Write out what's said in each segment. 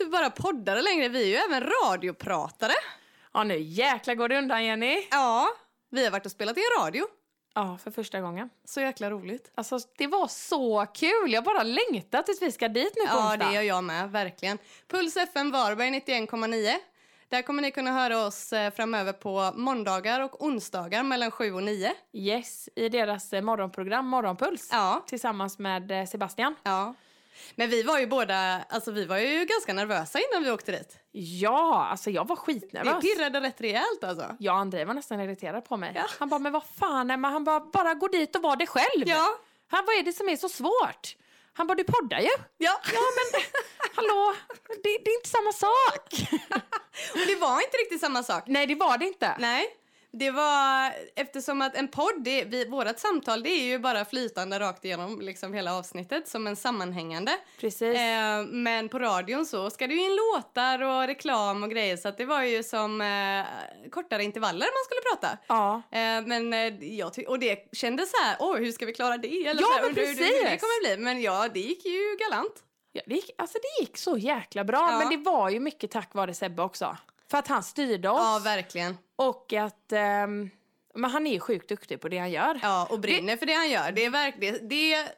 inte bara poddare längre, vi är ju även radiopratare. Ja, nu jäklar går det undan Jenny. Ja, vi har varit och spelat i radio. Ja, för första gången. Så jäkla roligt. Alltså, det var så kul. Jag bara längtar tills vi ska dit nu på Ja, onsdag. det gör jag med, verkligen. Puls FM Varberg 91,9. Där kommer ni kunna höra oss eh, framöver på måndagar och onsdagar mellan 7 och 9. Yes, i deras eh, morgonprogram Morgonpuls. Ja. Tillsammans med eh, Sebastian. Ja. Men vi var ju båda, alltså vi var ju ganska nervösa innan vi åkte dit. Ja, alltså jag var Vi skitnervös. pirrade rätt rejält alltså. Ja, André var nästan irriterad på mig. Ja. Han bara, men vad fan Emma, han bara, bara gå dit och var det själv. Ja. Han, vad är det som är så svårt? Han bara, du poddar ju. Ja. Ja, men hallå, det, det är inte samma sak. Och det var inte riktigt samma sak. Nej, det var det inte. Nej, det var eftersom att en podd, det, vi, vårat samtal det är ju bara flytande rakt igenom liksom hela avsnittet som en sammanhängande. Precis. Eh, men på radion så ska det ju in låtar och reklam och grejer så att det var ju som eh, kortare intervaller man skulle prata. Ja. Eh, men eh, jag och det kändes så här, oj hur ska vi klara det? Eller Ja, så här, men undrar hur- hur precis. det kommer bli. Men ja, det gick ju galant. Ja, det, gick, alltså det gick så jäkla bra, Ja. men det var ju mycket tack vare Sebbe också. För att han styrde oss Ja, verkligen. och att ehm, men han är ju sjukt duktig på det han gör. Ja, och brinner för det han gör. Det, är verk- det, det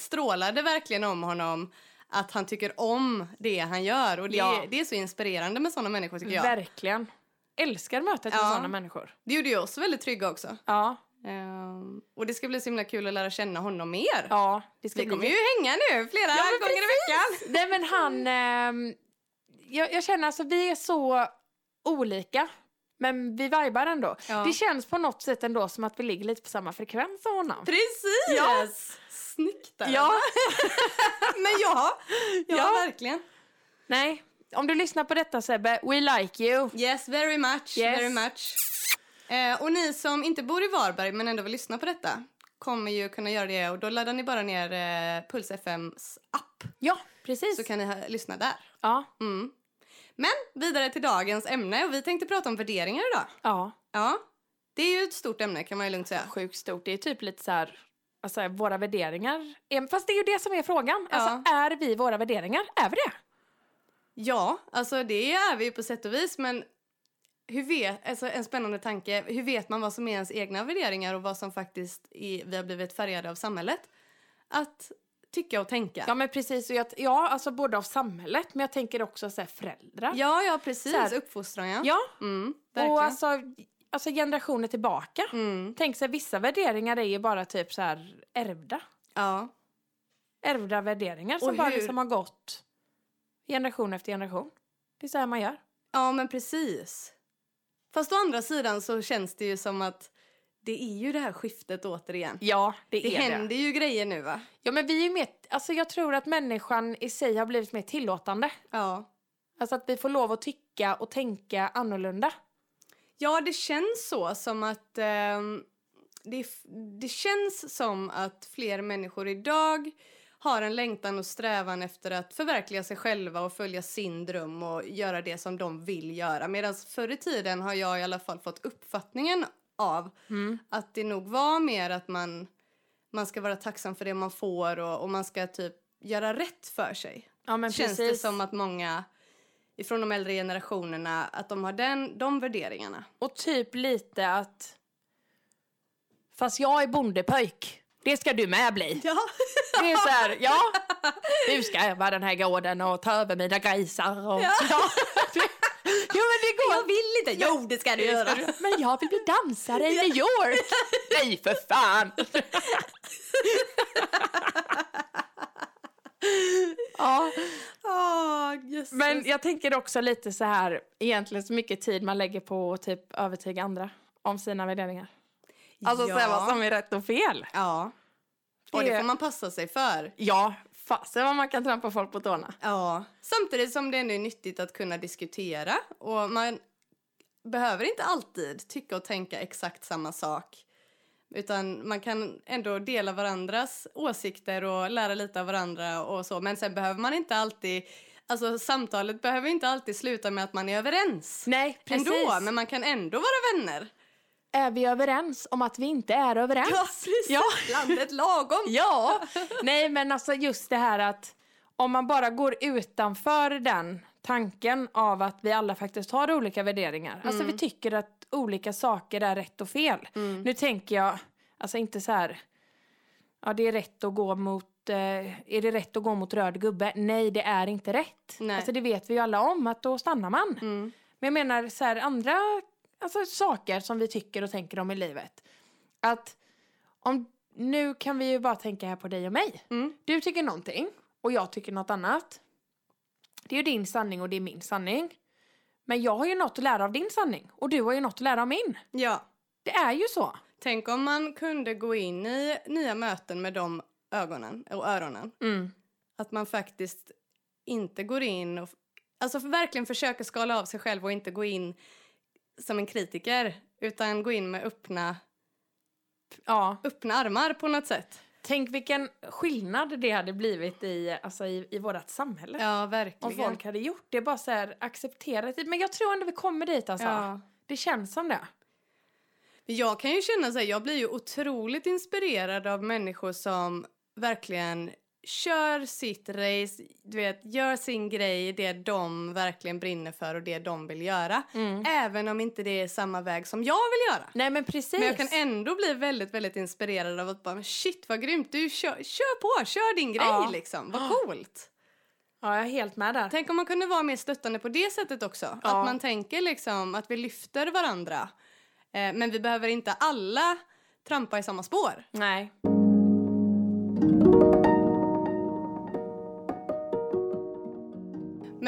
strålade verkligen om honom att han tycker om det han gör. Och det, Ja. det är så inspirerande med sådana människor tycker jag. Verkligen. Älskar mötet med Ja. sådana människor. Det gjorde ju oss väldigt trygga också. Ja, Ehm, och det ska bli så himla kul att lära känna honom mer. ja det ska Vi kommer ju hänga nu flera Ja, gånger i veckan. Nej men han, ehm, jag, jag känner alltså vi är så olika. Men vi vibar ändå. Ja. Det känns på något sätt ändå som att vi ligger lite på samma frekvens av honom. Precis! Ja. Snyggt där. Ja. Men ja, ja, Ja. verkligen. Nej, om du lyssnar på detta Sebbe, we like you. Yes, very much. Yes. Very much. Eh, och ni som inte bor i Varberg men ändå vill lyssna på detta kommer ju kunna göra det och då laddar ni bara ner eh, Puls FMs app Ja, precis. så kan ni ha, lyssna där. Ja, Mm. Men vidare till dagens ämne och vi tänkte prata om värderingar idag. ja, Ja, det är ju ett stort ämne kan man ju lugnt säga. sjukt stort. Det är typ lite så här, alltså våra värderingar. är- Fast det är ju det som är frågan. Alltså, är vi våra värderingar? Är vi det? Ja, alltså det är vi ju på sätt och vis men hur vet, alltså en spännande tanke, hur vet man vad som är ens egna värderingar och vad som faktiskt är, vi har blivit färgade av samhället? Att tycka och tänka. Ja men precis, och jag, ja alltså både av samhället men jag tänker också så här, föräldrar. Ja, ja precis. Så här- Uppfostran, ja. Ja, Mm, och alltså, alltså generationer tillbaka. mm, Tänk sig vissa värderingar är ju bara typ så här ärvda. ja. Ärvda värderingar som Och bara hur- liksom har gått generation efter generation. Det är så här man gör. ja, men precis. Fast å andra sidan så känns det ju som att det är ju det här skiftet återigen. Ja, det, Det är det. händer ju grejer nu va? Ja men vi är ju mer, alltså jag tror att människan i sig har blivit mer tillåtande. Ja. Alltså att vi får lov att tycka och tänka annorlunda. Ja, det känns så som att ehm, det, det känns som att fler människor idag har en längtan och strävan efter att förverkliga sig själva och följa sin dröm och göra det som de vill göra. Medan förr i tiden har jag i alla fall fått uppfattningen av att det nog var mer att man, man ska vara tacksam för det man får och, och man ska typ göra rätt för sig. Ja men Känns precis. det som att många ifrån de äldre generationerna att de har den, de värderingarna. Och typ lite att... Fast jag är bondepöjk. Det ska du med bli. Ja. Det är så här, ja. Du ska öva den här gården och ta över mina grisar. Och, Ja. Jo men det går. Jag vill inte. Jo, det ska du göra. Men jag vill bli dansare i New York. Nej för fan. ja, jösses. men jag tänker också lite så här, egentligen så mycket tid man lägger på att typ övertyga andra om sina värderingar. Alltså ja. säga vad som är rätt och fel. Ja. Och Det- det får man passa sig för. Ja, fasen vad man kan trampa folk på tårna. Ja. Samtidigt som det är nyttigt att kunna diskutera. Och man behöver inte alltid tycka och tänka exakt samma sak. Utan man kan ändå dela varandras åsikter och lära lite av varandra och så. Men sen behöver man inte alltid... Alltså samtalet behöver inte alltid sluta med att man är överens. Nej, precis. Ändå, men man kan ändå vara vänner. Är vi överens om att vi inte är överens? precis. Ja. Landet lagom. Ja, nej men alltså just det här att om man bara går utanför den tanken av att vi alla faktiskt har olika värderingar. Alltså vi tycker att olika saker är rätt och fel. Mm. Nu tänker jag, alltså inte så här, ja det är rätt att gå mot, eh, är det rätt att gå mot röd gubbe? Nej, det är inte rätt. Nej. Alltså det vet vi ju alla om att då stannar man. Mm. Men jag menar så här andra alltså, saker som vi tycker och tänker om i livet. Att om, nu kan vi ju bara tänka här på dig och mig. Mm. Du tycker någonting och jag tycker något annat. Det är ju din sanning och det är min sanning. Men jag har ju något att lära av din sanning och du har ju något att lära av min. Ja. Det är ju så. Tänk om man kunde gå in i nya möten med de ögonen och öronen. Mm. Att man faktiskt inte går in och... Alltså verkligen försöker skala av sig själv och inte gå in som en kritiker. Utan gå in med öppna, Ja. öppna armar på något sätt. Tänk vilken skillnad det hade blivit i, alltså i, i vårt samhälle. Ja, Om verkligen. folk hade gjort det. Bara så här accepterat det. Men jag tror ändå vi kommer dit alltså. Ja. Det känns som det. Jag kan ju känna så här, jag blir ju otroligt inspirerad av människor som verkligen kör sitt race, du vet, gör sin grej, det de verkligen brinner för och det de vill göra. Mm. Även om inte det är samma väg som jag vill göra. Nej men precis. Men jag kan ändå bli väldigt, väldigt inspirerad av att bara, shit vad grymt, du kör, kör på, kör din grej Ja. liksom, vad coolt. Ja, jag är helt med där. Tänk om man kunde vara mer stöttande på det sättet också. Ja. Att man tänker liksom att vi lyfter varandra. Eh, men vi behöver inte alla trampa i samma spår. Nej.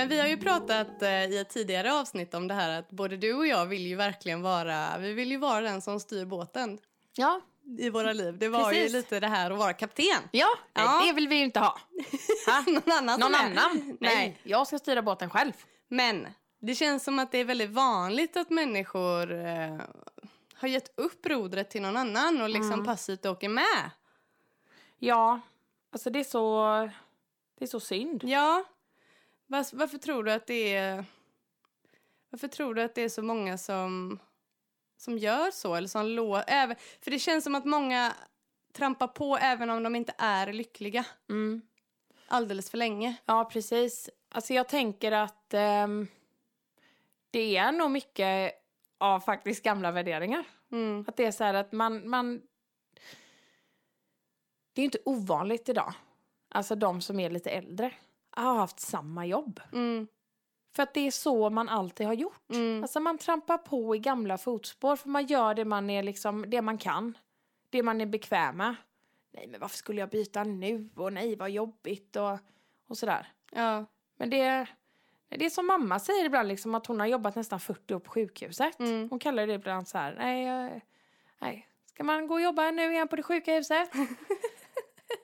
Men vi har ju pratat eh, i ett tidigare avsnitt om det här att både du och jag vill ju verkligen vara, vi vill ju vara den som styr båten Ja. i våra liv. Det var Precis. ju lite det här att vara kapten. Ja, Ja. det vill vi ju inte ha. Ha? Någon annan Någon annan? Nej. Nej. jag ska styra båten själv. Men det känns som att det är väldigt vanligt att människor eh, har gett upp rodret till någon annan och liksom Mm. passivt åker med. Ja, alltså det är så, det är så synd. Ja. Vas- varför tror du att det är... Varför tror du att det är så många som, som gör så? Eller som lå, även, för det känns som att många trampar på även om de inte är lyckliga Mm. alldeles för länge. Ja, precis. Alltså jag tänker att ehm, det är nog mycket av faktiskt gamla värderingar. Mm. Att det är så här att man, man... Det är inte ovanligt idag. Alltså de som är lite äldre har haft samma jobb. Mm. För att det är så man alltid har gjort. Mm. Alltså man trampar på i gamla fotspår för man gör det man är liksom, det man kan. Det man är bekväm med. Nej men varför skulle jag byta nu? Och nej vad jobbigt och, och sådär. Ja. Men det, det är som mamma säger ibland liksom att hon har jobbat nästan 40 år på sjukhuset. Mm. Hon kallar det ibland så här, nej, nej, ska man gå och jobba nu igen på det sjuka huset?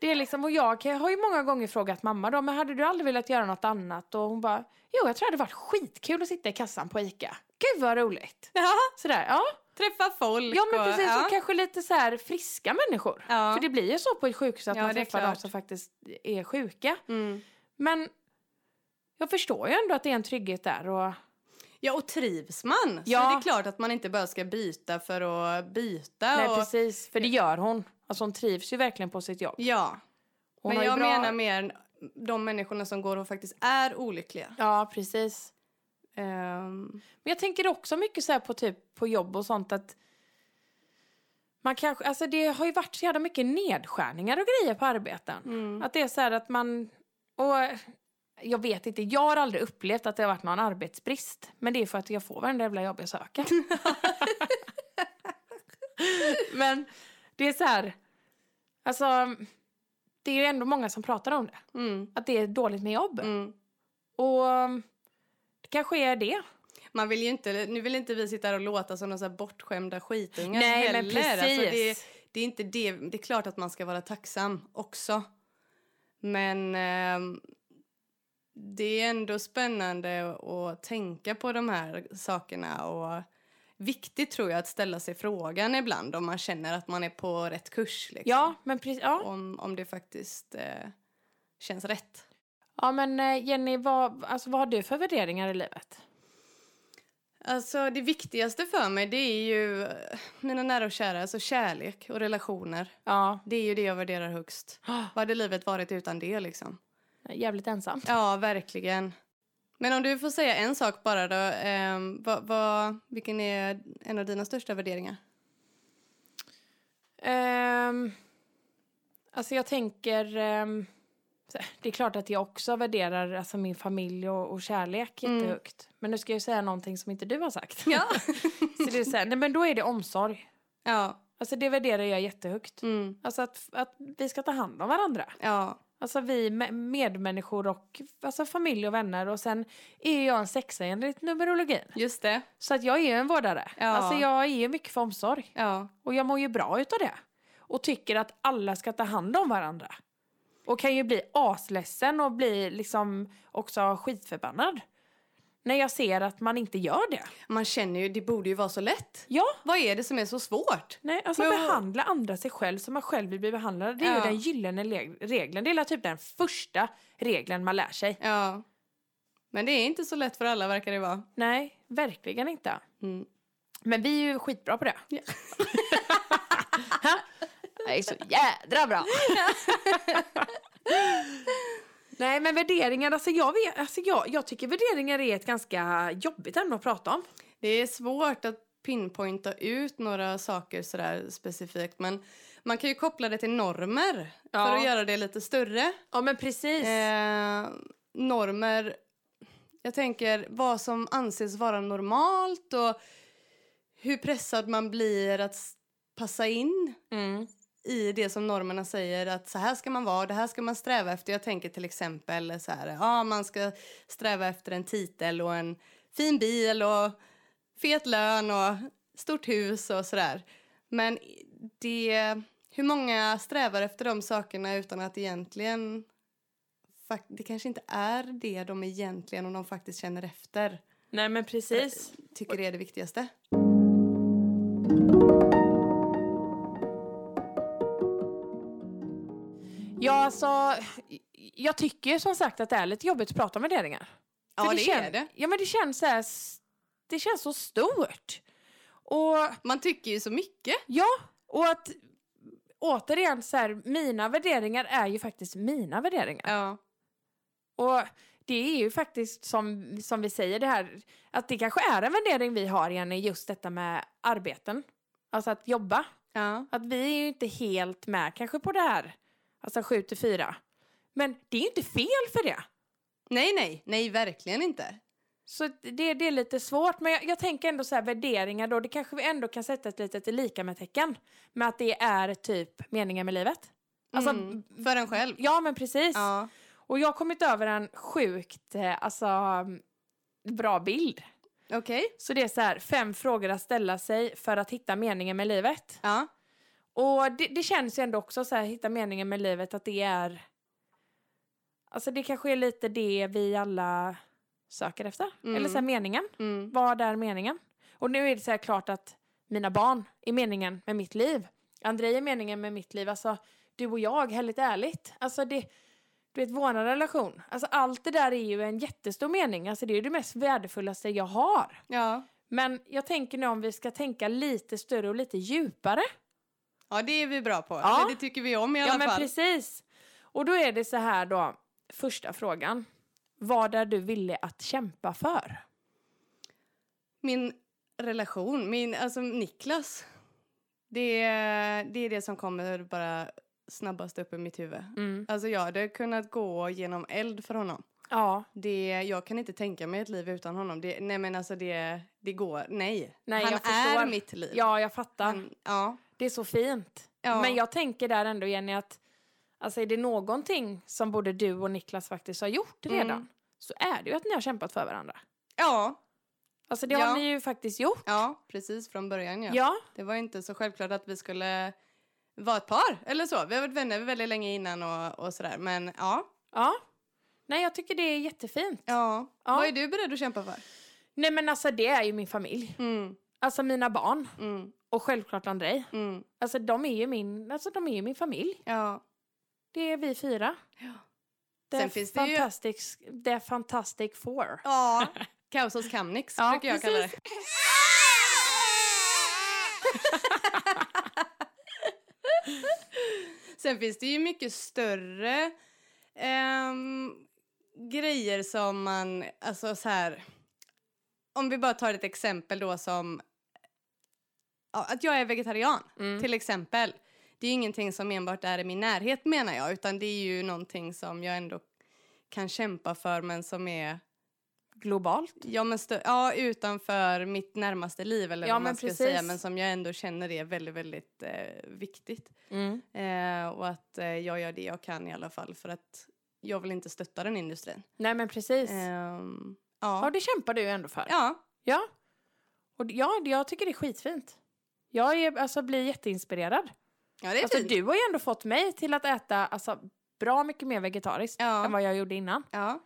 det är liksom, och jag har ju många gånger frågat mamma då, men hade du aldrig velat göra något annat? Och hon bara, jo jag tror det hade varit skitkul att sitta i kassan på ICA. Gud vad roligt. ja. Sådär, ja. Träffa folk. Ja men och- precis, ja. och kanske lite så här friska människor. Ja. För det blir ju så på ett sjukhus att Ja, man träffar de som faktiskt är sjuka. Mm. Men jag förstår ju ändå att det är en trygghet där. Och, Ja, och trivs man Ja. så är det klart att man inte bara ska byta för att byta. nej, och, precis. För det gör hon. Alltså hon trivs ju verkligen på sitt jobb. Ja, Hon men jag bra- menar mer de människorna som går och faktiskt är olyckliga. Ja, precis. Ehm, Men jag tänker också mycket så här på typ på jobb och sånt att man kanske, alltså det har ju varit så jävla mycket nedskärningar och grejer på arbeten. mm. Att det är så här att man, och jag vet inte, jag har aldrig upplevt att det har varit någon arbetsbrist. Men det är för att jag får varenda jävla jobb jag söker. men det är så här, alltså det är ju ändå många som pratar om det. Mm. Att det är dåligt med jobb. Mm. Och det kanske är det. Man vill ju inte, nu vill inte vi sitta här och låta som några bortskämda skitungar Nej, men heller. precis. Alltså det, det är inte det. Det är klart att man ska vara tacksam också. Men ehm, det är ändå spännande att tänka på de här sakerna och viktigt tror jag att ställa sig frågan ibland om man känner att man är på rätt kurs. Liksom. Ja, men precis. Ja. Om, om det faktiskt eh, känns rätt. Ja men eh, Jenny, vad, alltså, vad har du för värderingar i livet? Alltså det viktigaste för mig det är ju eh, mina nära och kära, alltså kärlek och relationer. Ja. Det är ju det jag värderar högst. Vad hade livet varit utan det liksom? Jävligt ensamt. Ja, verkligen. Men om du får säga en sak bara då. Eh, vad, vad, vilken är en av dina största värderingar? Um, alltså jag tänker... Um, det är klart att jag också värderar alltså min familj och, och kärlek Mm. jättehögt. Men nu ska jag säga någonting som inte du har sagt. Ja. så det är så här, nej men då är det omsorg. ja. Alltså det värderar jag jättehögt. Mm. Alltså att, att vi ska ta hand om varandra. Ja. Alltså vi me- medmänniskor och alltså familj och vänner. Och sen är jag en sexa enligt numerologin. Just det. Så att jag är ju en vårdare. Ja. Alltså jag är ju mycket för omsorg. Ja. Och jag mår ju bra utav det. Och tycker att alla ska ta hand om varandra. Och kan ju bli asledsen och bli liksom också skitförbannad. När jag ser att man inte gör det. Man känner ju, det borde ju vara så lätt. Ja, Vad är det som är så svårt? nej, alltså Men- behandla andra sig själv som man själv vill bli behandlad. Det är ju Ja. den gyllene regeln. Det är typ den första regeln man lär sig. Ja. Men det är inte så lätt för alla verkar det vara. Nej, verkligen inte. Mm. Men vi är ju skitbra på det. Ja. Det är så jädra bra. Nej men värderingar, alltså jag, vet, alltså jag, jag tycker värderingar är ett ganska jobbigt ämne att prata om. Det är svårt att pinpointa ut några saker sådär specifikt men man kan ju koppla det till normer Ja. för att göra det lite större. Ja men precis. Eh, normer, jag tänker vad som anses vara normalt och hur pressad man blir att passa in Mm. I det som normerna säger att så här ska man vara, det här ska man sträva efter. Jag tänker till exempel så här, ja man ska sträva efter en titel och en fin bil och fet lön och stort hus och sådär. Men det, hur många strävar efter de sakerna utan att egentligen det kanske inte är det de egentligen om de faktiskt känner efter Nej men precis. tycker det är det viktigaste. Alltså, jag tycker som sagt att det är lite jobbigt att prata om värderingar. För Ja, det kän- är det. Ja men det känns så här, det känns så stort. Och Man tycker ju så mycket. Ja, och att återigen så här, mina värderingar är ju faktiskt mina värderingar. Ja. Och det är ju faktiskt som, som vi säger det här, att det kanske är en värdering vi har Jenny, just detta med arbeten. Alltså att jobba. Ja. Att vi är ju inte helt med kanske på det här, alltså 7 till 4. Men det är ju inte fel för det. Nej, nej, nej, verkligen inte. Så det, det är lite svårt, men jag, jag tänker ändå så här värderingar då, det kanske vi ändå kan sätta ett litet lika med tecken med att det är typ meningen med livet. Alltså, mm. För en själv. Ja, men precis. Ja. Och jag har kommit över en sjukt eh, alltså, mm, bra bild. Okej. Så det är så här, fem frågor att ställa sig för att hitta meningen med livet. Ja. Och det, det känns ju ändå också så här, hitta meningen med livet, att det är... Alltså det kanske är lite det vi alla söker efter. Mm. Eller så här, meningen. Mm. Vad är meningen? Och nu är det så här klart att mina barn är meningen med mitt liv. Andrei är meningen med mitt liv. Alltså, du och jag, helt ärligt. Alltså, det, du vet, vår relation. Alltså, allt det där är ju en jättestor mening. Alltså, det är ju det mest värdefullaste jag har. Ja. Men jag tänker nu om vi ska tänka lite större och lite djupare. Ja, det är vi bra på. Ja. Eller det tycker vi om i alla Ja, men fall. precis. Och då är det så här då, första frågan. Vad är du villig att kämpa för? Min relation, min, alltså Niklas. Det är, det är det som kommer bara snabbast upp i mitt huvud. Mm. Alltså jag hade kunnat gå genom eld för honom. Ja, Det, jag kan inte tänka mig ett liv utan honom. Det, nej men alltså det, det går, nej. Nej, Han jag är förstår. mitt liv. ja jag fattar. Han, ja. Det är så fint. Ja. Men jag tänker där ändå Jenny att alltså är det någonting som både du och Niklas faktiskt har gjort redan Mm. så är det ju att ni har kämpat för varandra. Ja, Alltså det Ja. har ni ju faktiskt gjort. ja, precis från början ja. Ja, Det var inte så självklart att vi skulle vara ett par eller så. Vi har varit vänner väldigt länge innan och, och sådär. Men ja. ja. Nej jag tycker det är jättefint. ja. Ja. Vad är du beredd att kämpa för? Nej men alltså det är ju min familj. Mm, Alltså mina barn mm, och självklart Andrei. mm. Alltså de är ju min, alltså de är ju min familj. Ja. Det är vi fyra. Ja. Det Sen är finns det ju- det är fantastic four. Ja. Kaos hos Kamnix Ja, brukar jag kalla det. precis. Sen finns det ju mycket större ehm, grejer som man, alltså så här. Om vi bara tar ett exempel då som att jag är vegetarian Mm. till exempel. Det är ju ingenting som enbart är i min närhet menar jag utan det är ju någonting som jag ändå kan kämpa för men som är Globalt. ja, men ja, utanför mitt närmaste liv eller Ja, vad man ska precis. säga men som jag ändå känner är väldigt, väldigt eh, viktigt. Mm. Eh, och att eh, jag gör det jag kan i alla fall för att jag vill inte stötta den industrin. Nej men precis. Ehm, Ja, ja. det kämpar du ändå för. ja. Ja. Och ja, jag tycker det är skitfint. Jag är, alltså, blir jätteinspirerad. ja, det är Alltså, fint. du har ju ändå fått mig till att äta alltså, bra mycket mer vegetariskt Ja. än vad jag gjorde innan. Ja,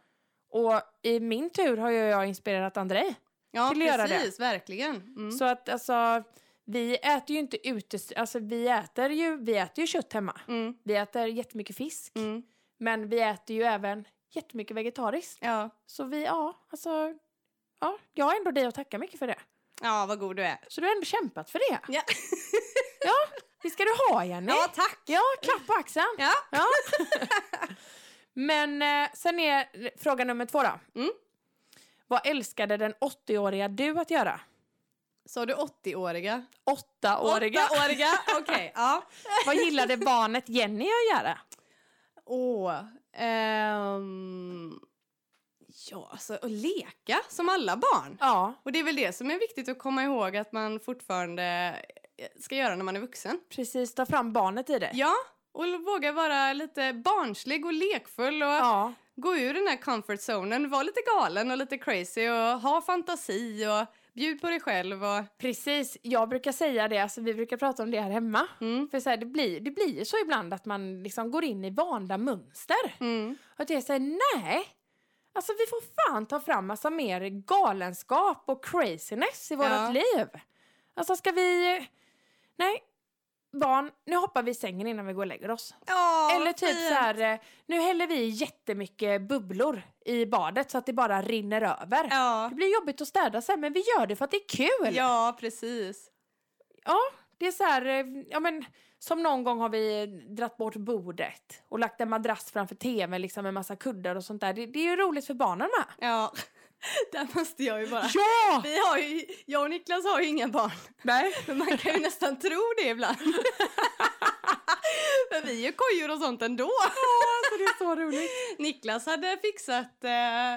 Och i min tur har ju jag inspirerat Andrei. ja Till att göra det. precis, verkligen. Mm. Så att alltså, vi äter ju inte ute, alltså vi äter ju, vi äter ju kött hemma. Mm. Vi äter jättemycket fisk. Mm. Men vi äter ju även jättemycket vegetariskt. Ja. Så vi, ja, alltså, ja, jag har ändå dig att tacka mycket för det. Ja, vad god du är. Så du har ändå kämpat för det. Ja, Det ska du ha, Jenny. ja tack. Ja, klapp på axeln. Ja. Ja. Men eh, sen är fråga nummer två då. Mm. Vad älskade den 80-åriga du att göra? Sa du 80-åriga? Åttaåriga. 8-åriga, okej. ja. Vad gillade barnet Jenny att göra? Åh. ehm, ja, alltså att leka som alla barn. Ja, Och det är väl det som är viktigt att komma ihåg att man fortfarande ska göra när man är vuxen. precis. Ta fram barnet i det. Ja, och våga vara lite barnslig och lekfull och Ja, gå ur den här comfort zonen, vara lite galen och lite crazy och ha fantasi och bjud på dig själv och... precis. Jag brukar säga det, alltså, vi brukar prata om det här hemma. Mm. För så här, det, blir, det blir så ibland att man liksom går in i vanda mönster. Mm. Och att jag säger nej. Alltså vi får fan ta fram massa mer galenskap och craziness i vårt Ja. liv. Alltså ska vi... Nej. Barn, nu hoppar vi i sängen innan vi går och lägger oss. Ja, Eller typ fint. så här, eh, nu häller vi jättemycket bubblor i badet så att det bara rinner över. Ja. Det blir jobbigt att städa sen men vi gör det för att det är kul. ja, precis. Ja, det är så här, eh, ja men som någon gång har vi dratt bort bordet och lagt en madrass framför tvn liksom med massa kuddar och sånt där. Det, det är ju roligt för barnen med. Ja, där måste jag ju bara... Ja! Vi har ju, jag och Niklas har ju inga barn, Nej. men man kan ju nästan tro det ibland. För vi är kojor och sånt ändå. Alltså det är så roligt. Niklas hade fixat eh,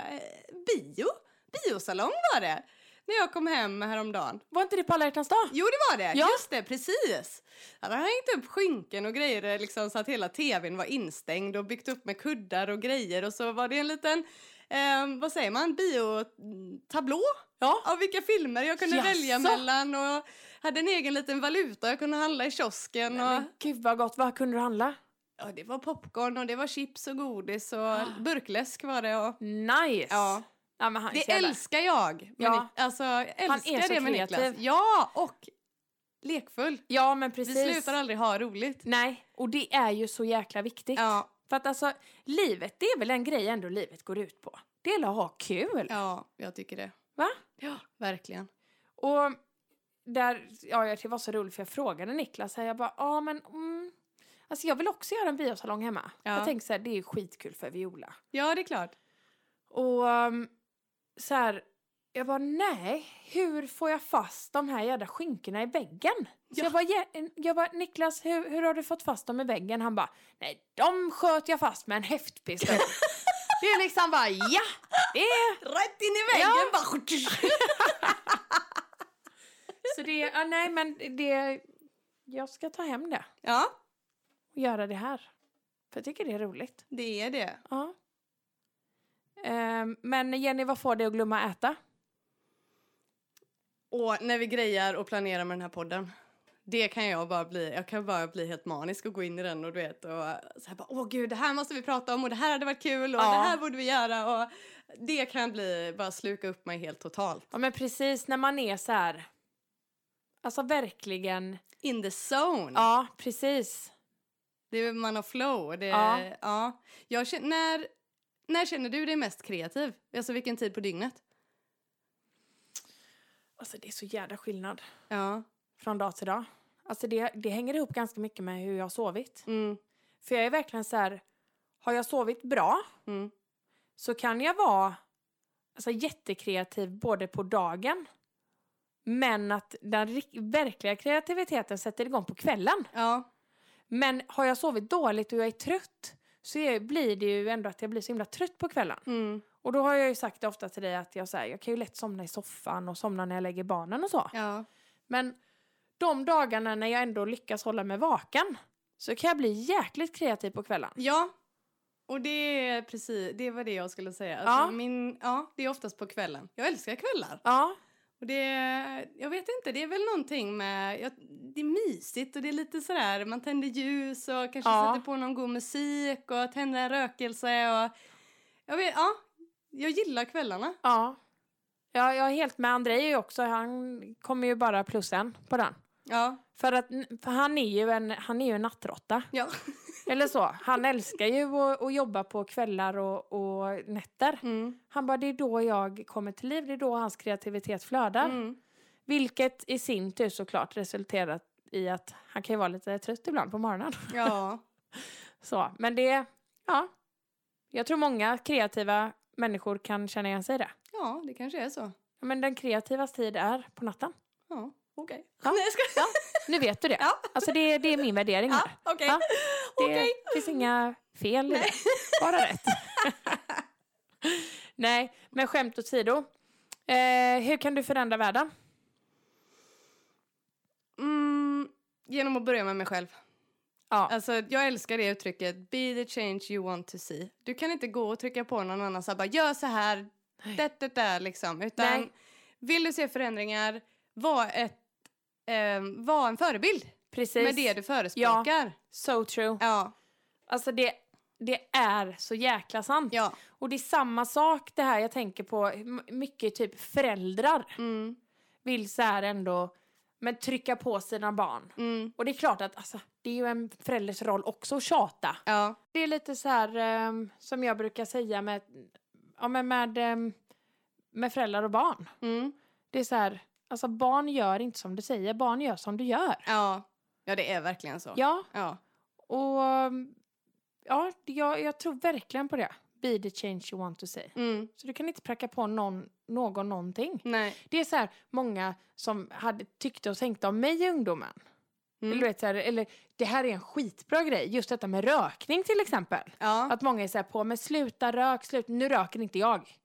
bio, biosalong var det, när jag kom hem häromdagen. Var inte det på alla hjärtans dag? Jo, det var det. Ja. Just det, precis. Han hade hängt upp skynken och grejer liksom, så att hela tvn var instängd och byggt upp med kuddar och grejer. Och så var det en liten, eh, vad säger man, biotablå Ja. av vilka filmer jag kunde Jaså? välja mellan. Och hade en egen liten valuta jag kunde handla i kiosken. Och, Men gud vad gott, vad kunde du handla? ja, det var popcorn och det var chips och godis och burkläsk var det. Och, Nice! Ja. Ja men han det älskar jag. Ja. Nik- Alltså, jag älskar är så det med Niklas. kreativ. Ja, och lekfull. Ja men precis. Vi slutar aldrig ha roligt. Nej, och det är ju så jäkla viktigt. Ja, För att alltså, livet, det är väl en grej ändå livet går ut på. Det är att ha kul. ja, jag tycker det. Va? Ja, verkligen. Och där, ja det var så roligt för jag frågade Niklas här, jag bara, ja men, mm, alltså jag vill också göra en biosalong hemma. Ja. Jag tänkte så här, det är skitkul för Viola. Ja, det är klart. Och um, så här, jag bara, nej, hur får jag fast de här jävla skinkorna i väggen? Så Ja. jag bara, "Ja, jag bara, Niklas, hur, hur har du fått fast dem i väggen? Han bara, nej, de sköt jag fast med en häftpistol. det är liksom bara, ja, det är Rätt in i väggen Ja. bara. Så det, ja, nej men det, jag ska ta hem det Ja, och göra det här. För jag tycker det är roligt. det är det. Ja. Ehm, men Jenny, vad får dig att glömma äta? Och när vi grejar och planerar med den här podden. Det kan jag bara bli, jag kan bara bli helt manisk och gå in i den och du vet och så här bara, åh gud det här måste vi prata om och det här hade varit kul och Ja. det här borde vi göra och det kan bli, bara sluka upp mig helt totalt. Ja men precis när man är så här, alltså verkligen, In the zone. ja precis. Det är, man har flow. Det, Ja. ja. Jag känner, när, när känner du dig mest kreativ? Alltså vilken tid på dygnet? Alltså det är så jävla skillnad Ja. från dag till dag. Alltså det, det hänger ihop ganska mycket med hur jag har sovit. Mm. För jag är verkligen så här, har jag sovit bra Mm. så kan jag vara alltså, jättekreativ både på dagen men att den verkliga kreativiteten sätter igång på kvällen. Ja. Men har jag sovit dåligt och jag är trött så är, blir det ju ändå att jag blir så himla trött på kvällen. Mm. Och då har jag ju sagt det ofta till dig att jag, så här, jag kan ju lätt somna i soffan och somna när jag lägger barnen och så. Ja. Men de dagarna när jag ändå lyckas hålla mig vaken så kan jag bli jäkligt kreativ på kvällen. Ja. Och det är precis, det var det jag skulle säga. Alltså Ja. Min, ja, det är oftast på kvällen. Jag älskar kvällar. Ja, Och det, jag vet inte, det är väl någonting med, ja, det är mysigt och det är lite sådär, man tänder ljus och kanske Ja. sätter på någon god musik och tänder en rökelse och, jag vet, ja, jag gillar kvällarna. ja. Ja, jag är helt med Andrei också. Han kommer ju bara plus en på den. Ja, För att för han är ju en, han är ju en nattråtta. ja. Eller så. Han älskar ju att, att jobba på kvällar och, och nätter. Mm. Han bara, det är då jag kommer till liv. Det är då hans kreativitet flödar. Mm. Vilket i sin tur såklart resulterat i att han kan ju vara lite trött ibland på morgonen. Ja, Så, men det, ja. Jag tror många kreativa människor kan känna igen sig i det. ja, det kanske är så. Men den kreativas tid är på natten. Ja, okej. Ja. Nej, jag ska... Ja, nu vet du det. Ja. Alltså det, det är min värdering här. Ja, okej. Ja, Det Okej. finns inga fel i det. Bara rätt. Nej, men skämt åsido. Eh, hur kan du förändra världen? Mm, genom att börja med mig själv. Ja. Alltså, jag älskar det uttrycket, be the change you want to see. Du kan inte gå och trycka på någon annan så här, bara gör så här, det, det, det, liksom. Utan Nej. vill du se förändringar, var, ett, eh, var en förebild Precis. med det du förespråkar. So true. Ja. Alltså det, det är så jäkla sant. Ja. Och det är samma sak det här jag tänker på, mycket typ föräldrar Mm, vill så här ändå men trycka på sina barn. mm, Och det är klart att alltså, det är ju en förälders roll också att tjata. ja. Det är lite så här ehm, som jag brukar säga med, ja, men med, ehm, med föräldrar och barn. Mm, Det är så här, alltså barn gör inte som du säger, barn gör som du gör. ja. Ja, det är verkligen så. Ja, Ja. och ja, jag, jag tror verkligen på det. Be the change you want to see. Mm, Så du kan inte pracka på någon, någon någonting. nej. Det är så här många som hade tyckte och tänkte om mig i ungdomen. Mm. Eller, du vet, så här, eller det här är en skitbra grej, just detta med rökning till exempel. Ja. Att många är så här på, men sluta rök, sluta. Nu röker inte jag.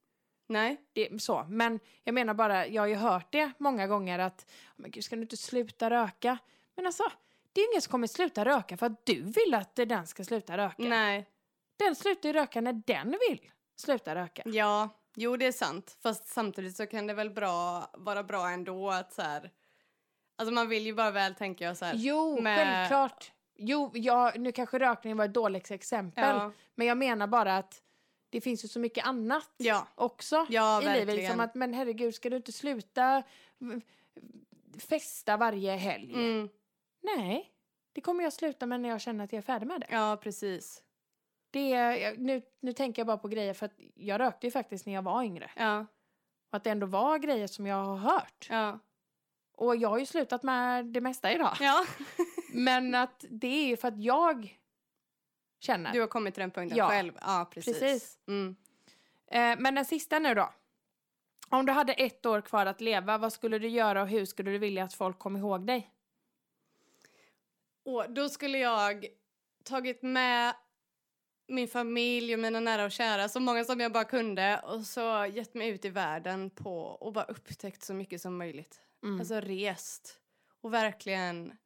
Nej. Det är så. Men jag menar bara, jag har ju hört det många gånger att, men gud ska du inte sluta röka? Men alltså, det är ingen som kommer sluta röka för att du vill att den ska sluta röka. Nej. Den slutar ju röka när den vill sluta röka. Ja, jo det är sant. Fast samtidigt så kan det väl bra, vara bra ändå att så här... Alltså man vill ju bara väl tänker jag så här. Jo, med- självklart. Jo, ja, nu kanske rökning var ett dåligt exempel. Ja. Men jag menar bara att det finns ju så mycket annat Ja. också Ja, i livet. verkligen. Som att, men herregud, ska du inte sluta festa varje helg? Mm. Nej, det kommer jag sluta med när jag känner att jag är färdig med det. Ja, precis. det nu, nu tänker jag bara på grejer för att jag rökte ju faktiskt när jag var yngre. Ja. Och att det ändå var grejer som jag har hört. Ja. Och jag har ju slutat med det mesta idag. ja. Men att det är ju för att jag känner. Du har kommit till den punkten Ja. själv. Ja, precis. Precis. Mm. Eh, men den sista nu då. Om du hade ett år kvar att leva, vad skulle du göra och hur skulle du vilja att folk kom ihåg dig? Och då skulle jag tagit med min familj och mina nära och kära, så många som jag bara kunde och så gett mig ut i världen på och bara upptäckt så mycket som möjligt. Mm. Alltså rest och verkligen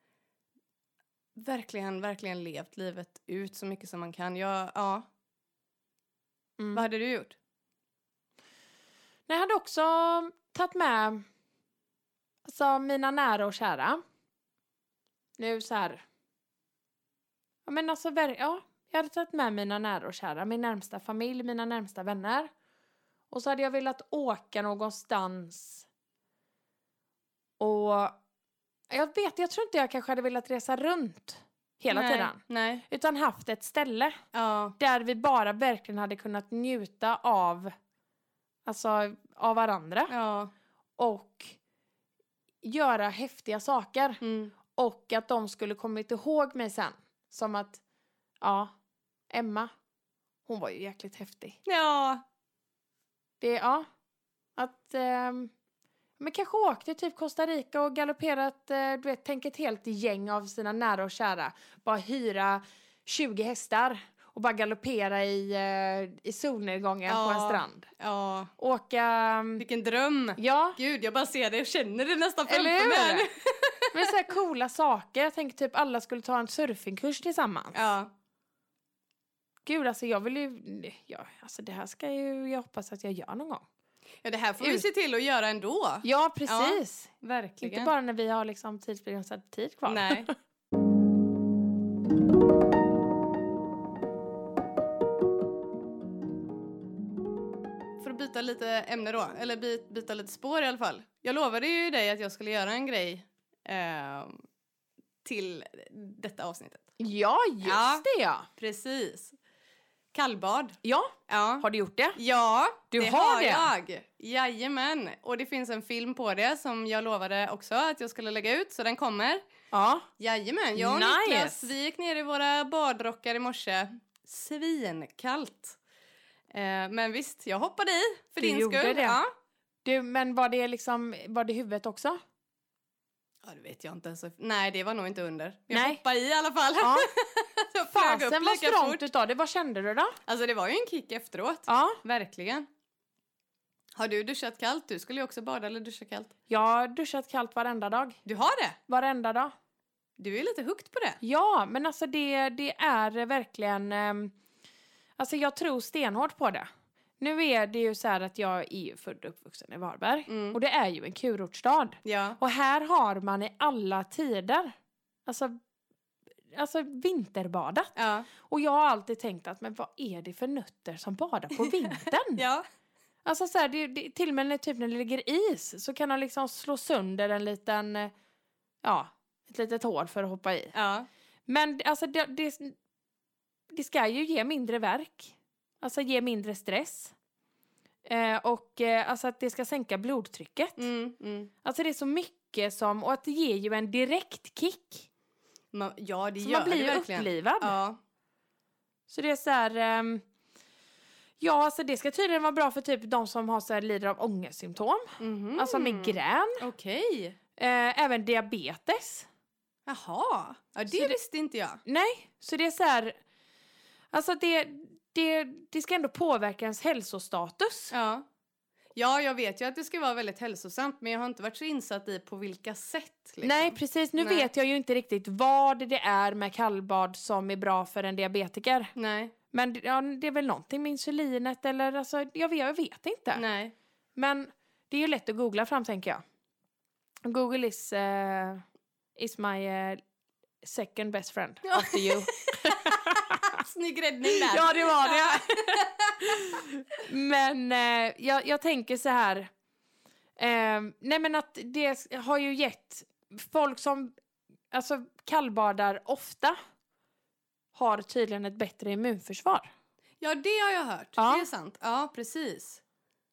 verkligen, verkligen levt livet ut så mycket som man kan. Jag, ja. Mm. Vad hade du gjort? Jag hade också tagit med alltså, mina nära och kära. Nu så här. Ja, men alltså, ja, jag hade tagit med mina nära och kära, min närmsta familj, mina närmsta vänner. Och så hade jag velat åka någonstans. Och jag vet, jag tror inte jag kanske hade velat resa runt hela Nej, tiden. Nej. Utan haft ett ställe Ja. där vi bara verkligen hade kunnat njuta av, alltså, av varandra Ja. och göra häftiga saker. Mm. Och att de skulle kommit ihåg mig sen. Som att, ja, Emma, hon var ju jäkligt häftig. Ja. Det, ja. Att, ehm, men kanske åkte typ Costa Rica och galopperat, eh, du vet, tänk ett helt gäng av sina nära och kära. Bara hyra 20 hästar och bara galoppera i, eh, i solnedgången på en Ja. strand. Ja. Åka, ehm, Vilken dröm. ja, Gud, jag bara ser det och känner det nästan framför mig. men så här coola saker. Jag tänker typ alla skulle ta en surfingkurs tillsammans. Ja. Gud, alltså jag vill ju, ja, alltså det här ska ju jag hoppas att jag gör någon gång. Ja, det här får vi se till att göra ändå. Ja, precis. Verkligen. Inte bara när vi har liksom tidsbegränsad tid kvar. Nej. För att byta lite ämne då, eller by, byta lite spår i alla fall. Jag lovade ju dig att jag skulle göra en grej eh, till detta avsnittet. Ja, just Ja. det ja. Precis. Kallbad. Ja, Ja. har du gjort det? Ja, Du det har har det? jag. Jajamän. Och det finns en film på det som jag lovade också att jag skulle lägga ut, så den kommer. Ja. Jajamän, jag och Nice. Niklas vi gick ner i våra badrockar i morse. Svinkallt. Eh, men visst, jag hoppade i för Du din gjorde skull. det. Ja. Du, men var det liksom, var det huvudet också? Ja, det vet jag inte ens. Nej, det var nog inte under. Jag Nej. hoppade i i alla fall. Ja. upp Fasen vad strångt utav det. Vad kände du då? Alltså det var ju en kick efteråt. Ja. Verkligen. Har du duschat kallt? Du skulle ju också bada eller duscha kallt. Jag har duschat kallt varenda dag. Du har det? Varenda dag. Du är lite hooked på det. Ja, men alltså det, det är verkligen... ehm, alltså jag tror stenhårt på det. Nu är det ju så här att jag är ju född och uppvuxen i Varberg. Mm. Och det är ju en kurortsstad. Ja. Och här har man i alla tider, alltså, alltså vinterbadat. Ja. Och jag har alltid tänkt att men vad är det för nötter som badar på vintern? Ja. Alltså så här, det, det, till och med när, typ när det ligger is så kan han liksom slå sönder en liten, ja, ett litet hål för att hoppa i. Ja. Men alltså det, det, det ska ju ge mindre verk. Alltså ge mindre stress. Eh, och eh, alltså att det ska sänka blodtrycket. Mm, mm. Alltså det är så mycket som, och att det ger ju en direkt kick. Man, ja, det Så gör man blir det verkligen. upplivad. Ja. Så det är så här, ehm, ja alltså det ska tydligen vara bra för typ de som har så här, lider av ångestsymptom. Mhm. Alltså migrän, Okej. eh, även diabetes. Jaha. Ja, det, Så det- visste inte jag. Nej, så det är så här, alltså det, det, det ska ändå påverka ens hälsostatus. Ja. Ja, jag vet ju att det ska vara väldigt hälsosamt men jag har inte varit så insatt i på vilka sätt. Liksom. Nej, precis. Nu Nej. vet jag ju inte riktigt vad det är med kallbad som är bra för en diabetiker. Nej. Men ja, det är väl någonting med insulinet eller alltså, jag vet, jag vet inte. Nej. Men det är ju lätt att googla fram tänker jag. Google is, eh, is my eh, second best friend Ja. after you. Snygg räddning där. ja, det var det. men eh, jag, jag tänker så här. Eh, nej men att det har ju gett folk som alltså kallbadar ofta har tydligen ett bättre immunförsvar. Ja, det har jag hört. Ja. Det är sant. Ja, precis.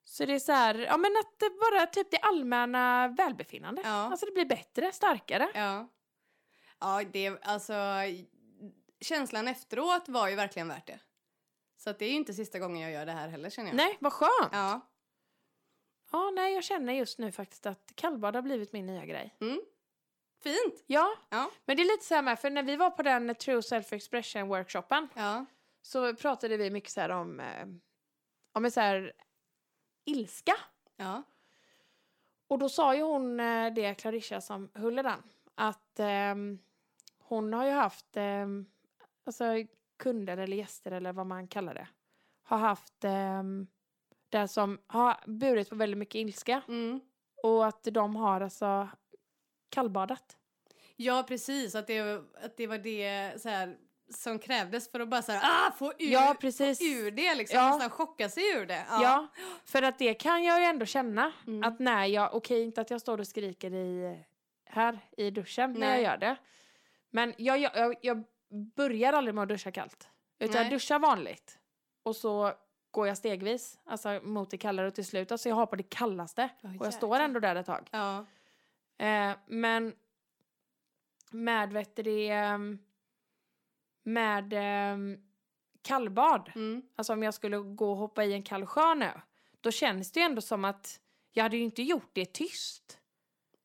Så det är så här, ja men att det bara typ det allmänna välbefinnandet. Ja. Alltså det blir bättre, starkare. Ja. Ja, det alltså känslan efteråt var ju verkligen värt det. Så att det är ju inte sista gången jag gör det här heller känner jag. Nej, vad skönt. Ja. Ja, nej, jag känner just nu faktiskt att kallbad har blivit min nya grej. Mm. Fint. Ja, Ja. men det är lite så här med, för när vi var på den True Self Expression workshopen Ja. så pratade vi mycket så här om, eh, om så här ilska. Ja. Och då sa ju hon eh, det, Clarissa som höll den, att ehm, hon har ju haft ehm, alltså kunder eller gäster eller vad man kallar det, har haft um, det som har burit på väldigt mycket ilska Mm. och att de har alltså kallbadat. Ja, precis. Att det, att det var det så här, som krävdes för att bara så här, ah, få ur, Ja, precis. få ur det. Liksom. Ja. Nästan chocka sig ur det. Ja. för att det kan jag ju ändå känna Mm. att när jag, okej inte att jag står och skriker i, här i duschen när jag Nej. gör det. Men jag, jag, jag, jag börjar aldrig med att duscha kallt. Utan Nej. jag duschar vanligt. Och så går jag stegvis, alltså mot det kallare och till slut, alltså jag har på det kallaste. Ja, och jag står ändå där ett tag. Ja. Eh, men med vet det, ehm, med ehm, kallbad, Mm. alltså om jag skulle gå och hoppa i en kall sjö nu, då känns det ju ändå som att jag hade ju inte gjort det tyst.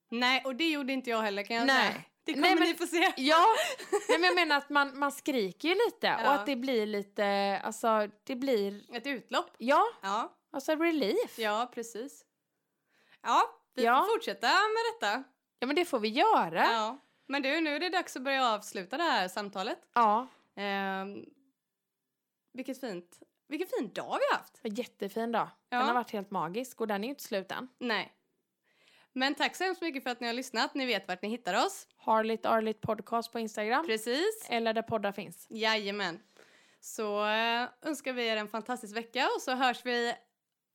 Nej, och det gjorde inte jag heller kan jag Nej. säga. Det Nej, kommer men- ni få se. Ja, nej, men jag menar att man, man skriker ju lite Ja. och att det blir lite, alltså det blir, Ett utlopp. ja, Ja, alltså relief. ja precis. Ja, vi Ja. får fortsätta med detta. Ja men det får vi göra. Ja. Ja. Men du, nu är det dags att börja avsluta det här samtalet. Ehm, vilket fint, vilken fin dag vi har haft. En jättefin dag. Ja. Den har varit helt magisk och den är ju inte slut än. Nej. Men tack så hemskt mycket för att ni har lyssnat. Ni vet vart ni hittar oss. Harligt Arligt podcast på Instagram. Precis. Eller där poddar finns. Jajamän. Så äh, önskar vi er en fantastisk vecka och så hörs vi.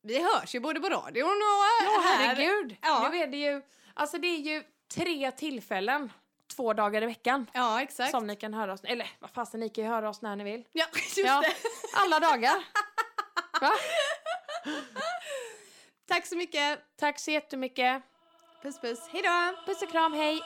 Vi hörs ju både på radion och Ja, här. herregud. Ja. Nu är det ju, alltså det är ju tre tillfällen två dagar i veckan Ja, exakt. som ni kan höra oss. Eller vad fasen, ni kan ju höra oss när ni vill. Ja, just Ja, det. alla dagar. Va? Tack så mycket. Tack så jättemycket. Puss puss. Hej då. Puss och kram, hej.